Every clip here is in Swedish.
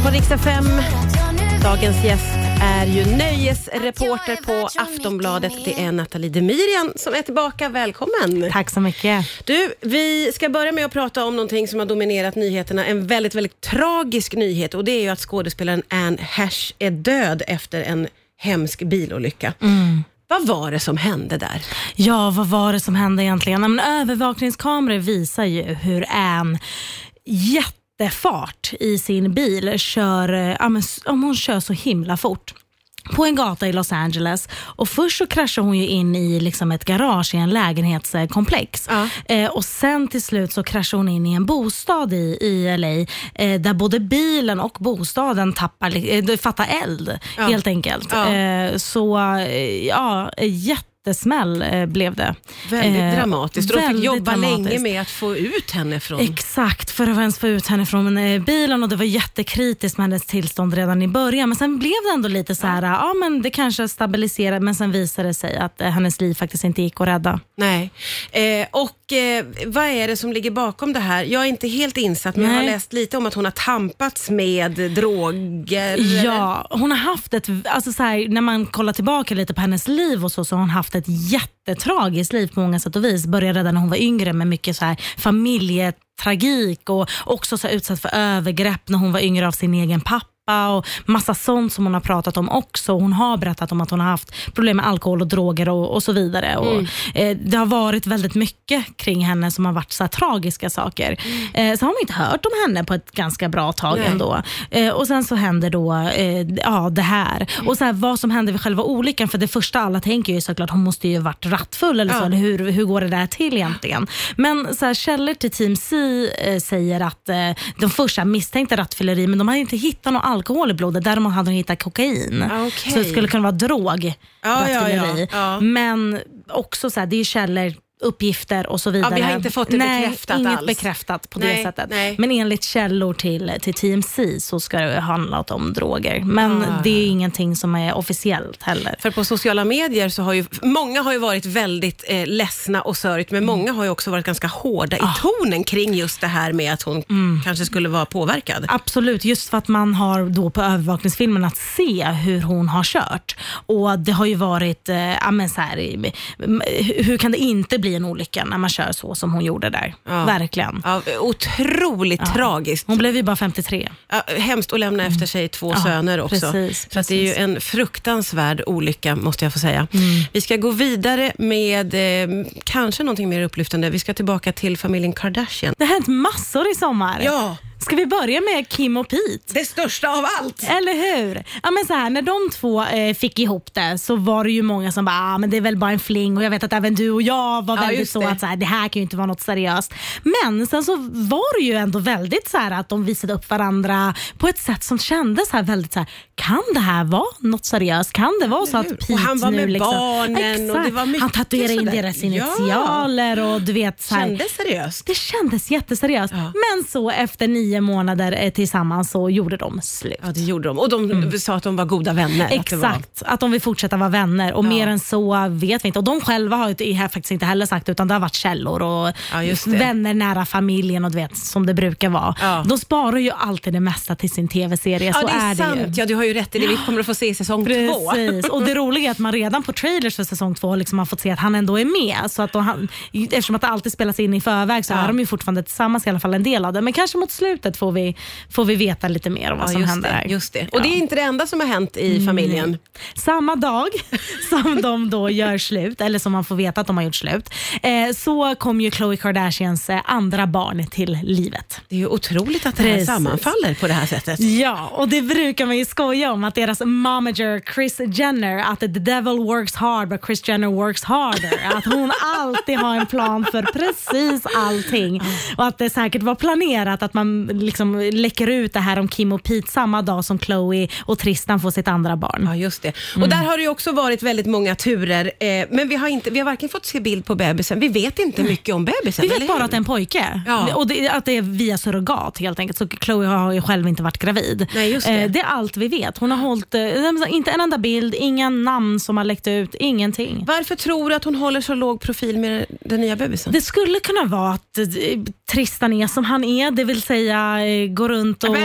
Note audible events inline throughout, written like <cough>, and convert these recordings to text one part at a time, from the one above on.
lyssnar på Rix FM. Dagens gäst är ju nöjesreporter på Aftonbladet. Det är Nathalie Demirian som är tillbaka. Välkommen! Tack så mycket. Du, vi ska börja med att prata om någonting som har dominerat nyheterna. En väldigt, väldigt tragisk nyhet och det är ju att skådespelaren Anne Hesh är död efter en hemsk bilolycka. Vad var det som hände där? Ja, vad var det som hände egentligen? Men övervakningskameror visar ju hur en jättefart i sin bil kör, ja, men, hon kör så himla fort på en gata i Los Angeles. Och Först så kraschar hon ju in i liksom ett garage i en lägenhetskomplex. Ja. Eh, och Sen till slut så kraschar hon in i en bostad i, i LA eh, där både bilen och bostaden tappar, eh, fattar eld Ja. helt enkelt. Ja. Eh, så eh, ja, jättesmäll eh, blev det. Väldigt Eh, dramatiskt. Och de fick jobba länge med att få ut henne från... Exakt, för att ens få ut henne från eh, bilen och det var jättekritiskt med hennes tillstånd redan i början. Men sen blev det ändå lite så här, ja men det kanske stabiliserade men sen visade det sig att hennes liv faktiskt inte gick att rädda. Nej. Och vad är det som ligger bakom det här? Jag är inte helt insatt, men jag har Nej. läst lite om att hon har tampats med droger. eller? Ja, hon har haft ett, alltså så här, när man kollar tillbaka lite på hennes liv och så, så har hon haft ett jättetragiskt liv på många sätt och vis. Började redan när hon var yngre med mycket så här familjetragik och också så här utsatt för övergrepp när hon var yngre av sin egen pappa och massa sånt som hon har pratat om också. Hon har berättat om att hon har haft problem med alkohol och droger och, och så vidare. Och, eh, det har varit väldigt mycket kring henne som har varit så tragiska saker. Eh, så har man inte hört om henne på ett ganska bra tag Nej. ändå. Eh, och Sen så händer då eh, ja, det här. Och så här, Vad som händer vid själva olyckan, för det första alla tänker ju såklart hon måste ju varit rattfull eller så. Ja. Eller hur, hur går det där till egentligen? Men så här, källor till Team C eh, säger att eh, de första misstänkte rattfylleri, men de hade inte hittat någon alkohol i blodet. Däremot hade de hittat kokain. Ah, okej. Så det skulle kunna vara drog, Ja, ja, ja. Men också så här, det är källor uppgifter och så vidare. vi har inte fått det nej, bekräftat inget alls. bekräftat på Nej, det sättet. nej. Men enligt källor till, till TMC så ska det ha handlat om droger. Men Ah. det är ingenting som är officiellt heller. För på sociala medier så har ju, många har ju varit väldigt eh, ledsna och sörjt, men många har ju också varit ganska hårda i tonen kring just det här med att hon kanske skulle vara påverkad. Absolut, just för att man har då på övervakningsfilmen att se hur hon har kört. Och Det har ju varit, eh, ja, men så här, hur kan det inte bli en olycka när man kör så som hon gjorde där? Ja. Verkligen. Ja, otroligt tragiskt. Hon blev ju bara 53. Ja, hemskt att lämna efter sig två söner också. precis, så det är ju en fruktansvärd olycka, måste jag få säga. Vi ska gå vidare med eh, kanske någonting mer upplyftande. Vi ska tillbaka till familjen Kardashian. Det har hänt massor i sommar. Ja, Ska vi börja med Kim och Pete? det största av allt. Eller hur? Ja, men så här, när de två eh, fick ihop det så var det ju många som bara, ah, men det är väl bara en fling och jag vet att även du och jag var Ja, väldigt så det. att så här, det här kan ju inte vara något seriöst. Men sen så var det ju ändå väldigt så här att de visade upp varandra på ett sätt som kändes här väldigt så här, kan det här vara något seriöst? Kan det vara så att? Pete Och han var nu med liksom, barnen och det Exakt. var mycket Han tatuerade in deras Ja. initialer och du vet så här, Kändes seriöst. det kändes jätteseriöst. Ja. Men så efter nio månader eh, tillsammans så gjorde de slut. Ja, det gjorde de. Och de sa att de var goda vänner. Att det var... Exakt, att de vill fortsätta vara vänner och Ja. mer än så vet vi inte. Och De själva har ju faktiskt inte heller sagt utan det har varit källor och vänner nära familjen och du vet som det brukar vara. De sparar ju alltid det mesta till sin tv-serie. Ja, så det är, är sant. det ju. Ja, du har ju rätt i det. Vi kommer att få se säsong två. Precis. Och det roliga är att man redan på trailers för säsong två liksom har fått se att han ändå är med. Så att han, eftersom att det alltid spelas in i förväg så Ja. är de ju fortfarande tillsammans i alla fall en del av det. Men kanske mot slutet får vi, får vi veta lite mer om vad Ja, som händer det, just det. Och. Mm. det är inte det enda som har hänt i familjen. Samma dag <laughs> som de då gör slut, eller som man får veta att de har gjort slut, eh, så kom ju Khloe Kardashians eh, andra barn till livet. Det är ju otroligt att det här Precis. sammanfaller på det här sättet. Ja, och det brukar man ju skoja om att deras momager Chris Jenner, att the devil works hard but Chris Jenner works harder. <laughs> Att hon alltid har en plan för precis allting. Och att det säkert var planerat att man liksom läcker ut det här om Kim och Pete samma dag som Chloe och Tristan får sitt andra barn. Ja, just det. Och Mm. där har det ju också varit väldigt många turer, eh, men vi har, inte, vi har varken fått se bild på bebisen, vi vet inte mycket om bebisen. Vi vet bara att det är en pojke Ja. och det, att det är via surrogat helt enkelt. Så Chloe har ju själv inte varit gravid. Nej, just det. Eh, det är allt vi vet. Hon har hållit, eh, inte en enda bild, inga namn som har läckt ut, ingenting. Varför tror du att hon håller så låg profil med den nya bebisen? Det skulle kunna vara att eh, Tristan är som han är, det vill säga eh, går runt och...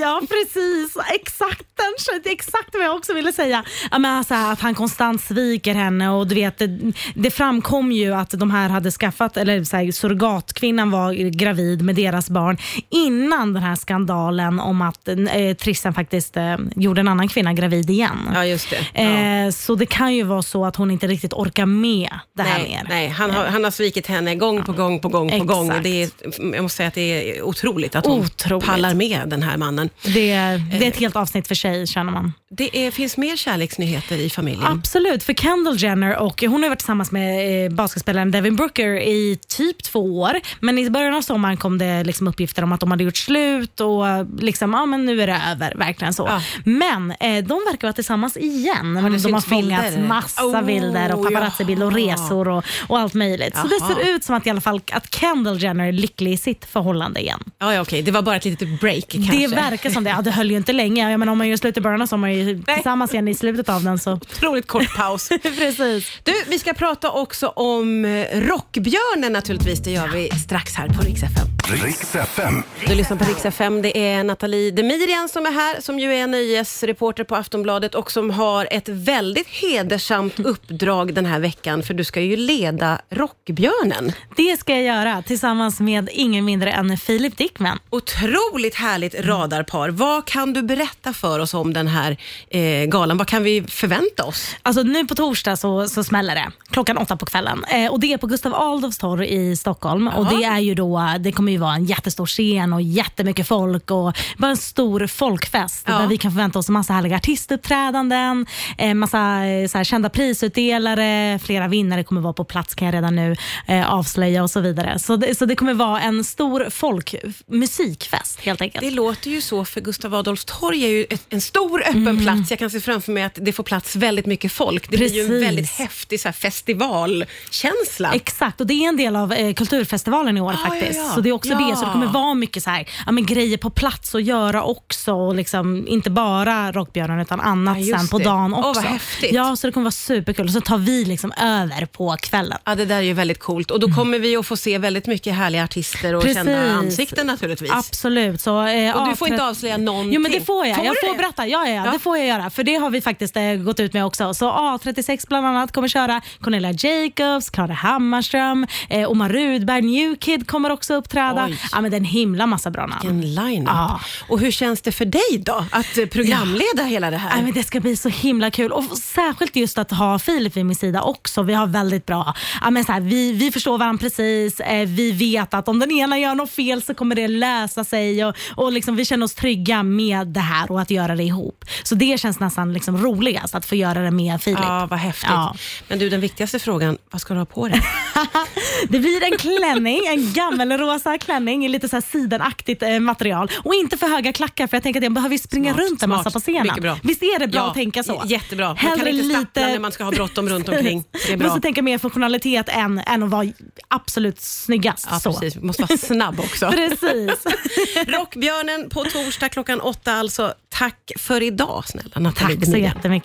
Ja, precis. exakt, den, exakt vad jag också ville säga. Men alltså, att han konstant sviker henne och du vet, det, det framkom ju att de här hade skaffat, eller så här, surrogatkvinnan var gravid med deras barn innan den här skandalen om att eh, Tristan faktiskt eh, gjorde en annan kvinna gravid igen. Ja, just det. Ja. Eh, så det kan ju vara så att hon inte riktigt orkar med det här nej, mer. Nej, han har, han har svikit henne gång på gång på gång på Exakt. gång. Det är, jag måste säga att det är otroligt att hon Otroligt. pallar med den här mannen. Det, det är ett helt avsnitt för sig känner man. Det är, finns mer kärleksnyheter i familjen. Absolut, för Kendall Jenner och hon har varit tillsammans med eh, basketspelaren Devin Booker i typ två år. Men i början av sommaren kom det liksom uppgifter om att de hade gjort slut och liksom, ja, men nu är det över. Verkligen så. Ja. Men eh, de verkar vara tillsammans igen. det de har filmat bilder. massa Oh, bilder och paparazzi-bilder och jaha. resor och, och allt möjligt. Så det Jaha. ser ut som att i alla fall att Kendall Jenner är lycklig i sitt förhållande igen. Ja, ja, okej. Det var bara ett litet break kanske. Det verkar som det. Ja, det höll ju inte länge. Jag menar, om man gör slut i början av sommaren ju tillsammans igen i slutet av den. Så. Otroligt kort paus. <laughs> Precis. Du, vi ska prata också om eh, Rockbjörnen naturligtvis. Det gör vi strax här på Rix FM. Riks FM. Du lyssnar på Rix FM. Det är Nathalie Demirian som är här, som ju är nöjesreporter på Aftonbladet och som har ett väldigt hedersamt uppdrag den här veckan, för du ska ju leda Rockbjörnen. Det ska jag göra tillsammans med ingen mindre än Filip Dickman. Otroligt härligt radarpar. Vad kan du berätta för oss om den här eh, galan? Vad kan vi förvänta oss? Alltså nu på torsdag så, så smäller det klockan åtta på kvällen. Eh, och Det är på Gustav Adolfs torg i Stockholm. Och det, är ju då, det kommer ju vara en jättestor scen och jättemycket folk och bara en stor folkfest Ja. där vi kan förvänta oss massa härliga artistuppträdanden, eh, massa eh, så kända prisutdelare, flera vinnare kommer vara på plats kan jag redan nu eh, avslöja och så vidare. Så det, så det kommer vara en stor folkmusikfest helt enkelt. Det låter ju så, för Gustav Adolfs torg är ju ett, en stor öppen plats. Jag kan se framför mig att det får plats väldigt mycket folk. Det blir ju en Precis. väldigt häftig så här, festivalkänsla. Exakt, och det är en del av eh, kulturfestivalen i år Ah, faktiskt. ja, ja. Så det är också Ja. det. Så det kommer vara mycket så här, ja, men grejer på plats att göra också. Och liksom, inte bara Rockbjörnen utan annat Ja, sen på det. dagen Åh, också. vad häftigt. Ja, så det kommer vara superkul. Så tar vi liksom över på kvällen. Ja, det där är ju väldigt coolt. Och då kommer vi att få se väldigt mycket härliga artister och Mm. Precis. kända ansikten naturligtvis. Absolut. Så, eh, Och du får A30 inte avslöja någonting. Jo men det får jag. Får jag får det? berätta. Ja, ja, Ja. det får jag göra. För det har vi faktiskt eh, gått ut med också. Så A36 bland annat kommer köra. Cornelia Jacobs, Klara Hammarström, eh, Omar Rudberg, New Kid kommer också uppträda. Oj. Ja, men det är en himla massa bra namn. En line-up. Ja. Och hur känns det för dig då, att eh, programleda hela det här? Nej, men det ska bli så himla kul och särskilt just att ha Filip vid min sida också. Vi har väldigt bra, ja, men så här, vi, vi förstår varandra precis. Eh, vi vet att om den ena gör något fel så kommer det lösa sig och, och liksom, vi känner oss trygga med det här och att göra det ihop. Så det känns nästan liksom roligast att få göra det med Filip. Ja, vad häftigt. Ja. Men du, den viktigaste frågan, vad ska du ha på dig? <laughs> Det blir en klänning, en gammelrosa klänning i lite så här sidenaktigt eh, material och inte för höga klackar för jag tänker att jag behöver springa Smart, runt en massa på scenen. Visst är det bra Ja, att tänka så? jättebra. Man Hellre kan inte lite- när man ska ha bråttom runt <laughs> omkring. Det är bra. Måste tänka mer funktionalitet än, än att vara absolut snyggast. Ja, så. precis. Måste vara snabb också. <laughs> Precis. <laughs> Rockbjörnen på torsdag klockan åtta alltså. Tack för idag snälla Nathalie Tack så jättemycket.